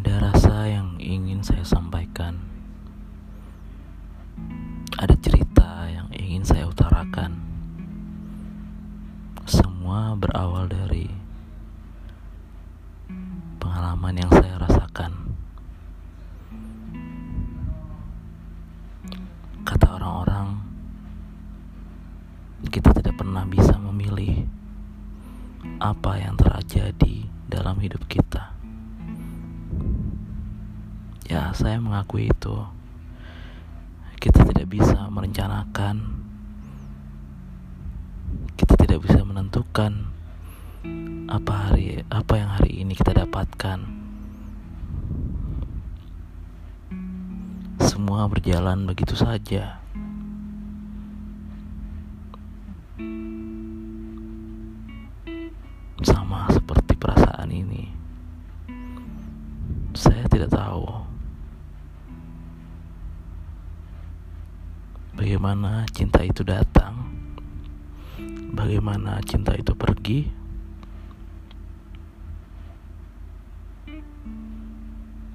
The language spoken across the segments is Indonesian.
Ada rasa yang ingin saya sampaikan. Ada cerita yang ingin saya utarakan. Semua berawal dari pengalaman yang saya rasakan. Kata orang-orang, kita tidak pernah bisa memilih apa yang terjadi dalam hidup kita. Ya, saya mengakui itu. Kita tidak bisa merencanakan, kita tidak bisa menentukan apa hari apa yang hari ini kita dapatkan. Semua berjalan begitu saja. Bagaimana cinta itu datang, bagaimana cinta itu pergi.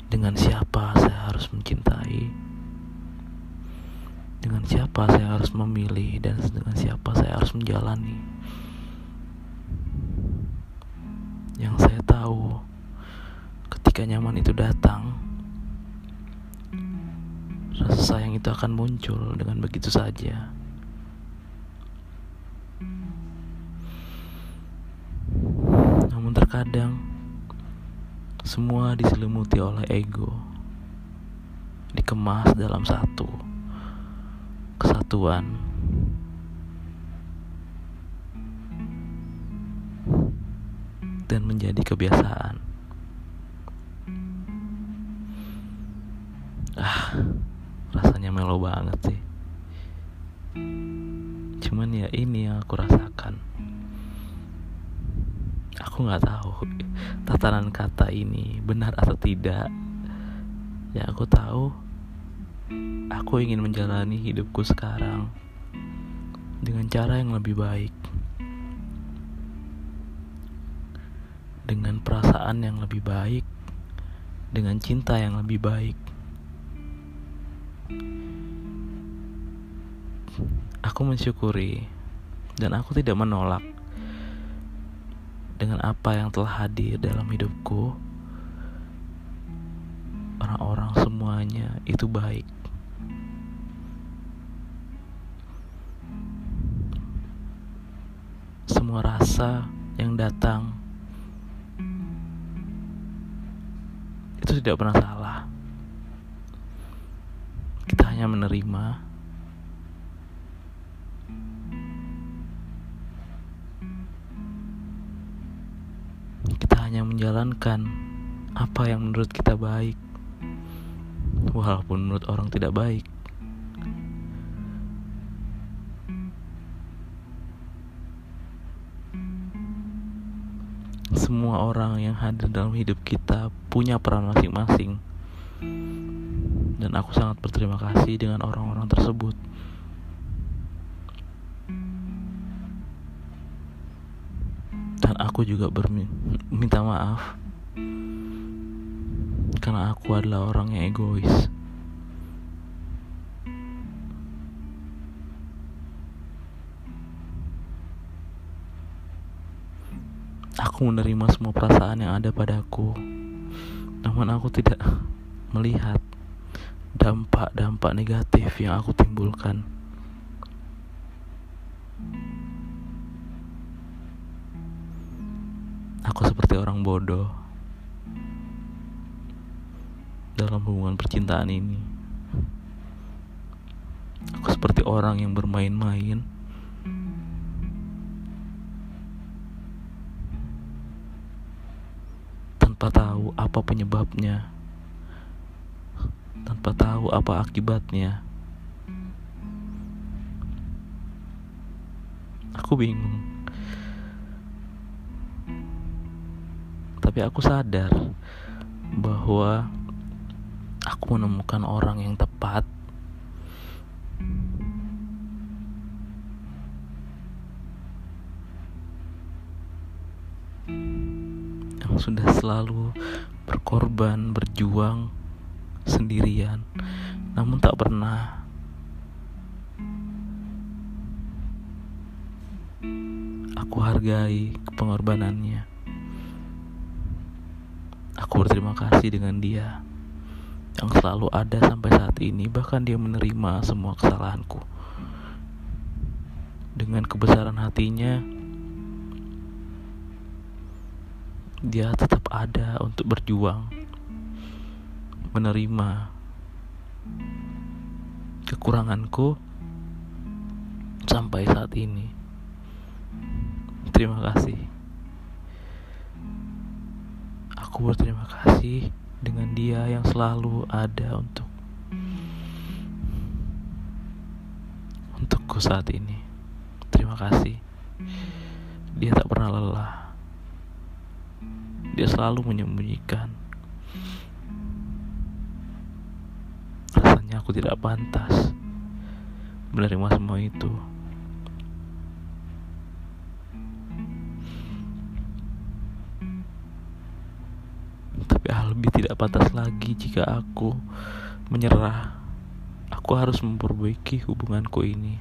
Dengan siapa saya harus mencintai? Dengan siapa saya harus memilih dan dengan siapa saya harus menjalani? Yang saya tahu ketika nyaman itu datang, rasa sayang itu akan muncul dengan begitu saja. Namun terkadang semua diselimuti oleh ego, dikemas dalam satu kesatuan. Dan menjadi kebiasaan. Melo banget sih. Cuman ya ini yang aku rasakan. Aku nggak tahu tatanan kata ini benar atau tidak. Ya aku tahu aku ingin menjalani hidupku sekarang dengan cara yang lebih baik. Dengan perasaan yang lebih baik, dengan cinta yang lebih baik. Aku mensyukuri dan aku tidak menolak dengan apa yang telah hadir dalam hidupku. Orang-orang semuanya itu baik. Semua rasa yang datang itu tidak pernah salah. Kita hanya menerima hanya menjalankan apa yang menurut kita baik, walaupun menurut orang tidak baik. Semua orang yang hadir dalam hidup kita punya peran masing-masing, dan aku sangat berterima kasih dengan orang-orang tersebut. Dan aku juga berminta maaf karena aku adalah orang yang egois. Aku menerima semua perasaan yang ada padaku, namun aku tidak melihat dampak-dampak negatif yang aku timbulkan. Aku seperti orang bodoh dalam hubungan percintaan ini. Aku seperti orang yang bermain-main tanpa tahu apa penyebabnya, tanpa tahu apa akibatnya. Aku bingung. Tapi aku sadar bahwa aku menemukan orang yang tepat yang sudah selalu berkorban, berjuang sendirian, namun tak pernah aku hargai pengorbanannya. Aku berterima kasih dengan dia yang selalu ada sampai saat ini, bahkan dia menerima semua kesalahanku. Dengan kebesaran hatinya, dia tetap ada untuk berjuang, menerima kekuranganku sampai saat ini. Terima kasih. Aku berterima kasih dengan dia yang selalu ada untuk untukku saat ini. Terima kasih. Dia tak pernah lelah. Dia selalu menyembunyikan. Rasanya aku tidak pantas menerima semua itu. Lebih tidak pantas lagi jika aku menyerah. Aku harus memperbaiki hubunganku ini.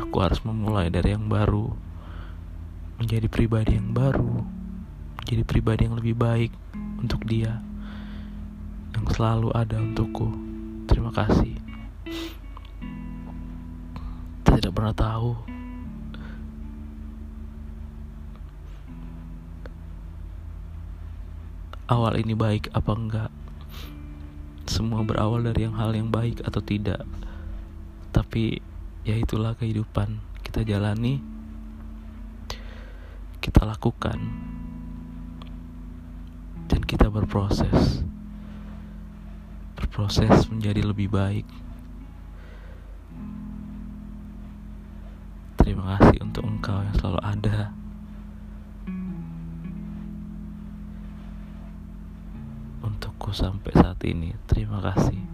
Aku harus memulai dari yang baru, menjadi pribadi yang baru, menjadi pribadi yang lebih baik untuk dia, yang selalu ada untukku. Terima kasih. Tidak pernah tahu awal ini baik apa enggak. Semua berawal dari yang hal yang baik atau tidak. Tapi ya itulah kehidupan. Kita jalani, kita lakukan, dan kita berproses. Berproses menjadi lebih baik. Terima kasih untuk engkau yang selalu ada. Sampai saat ini. Terima kasih.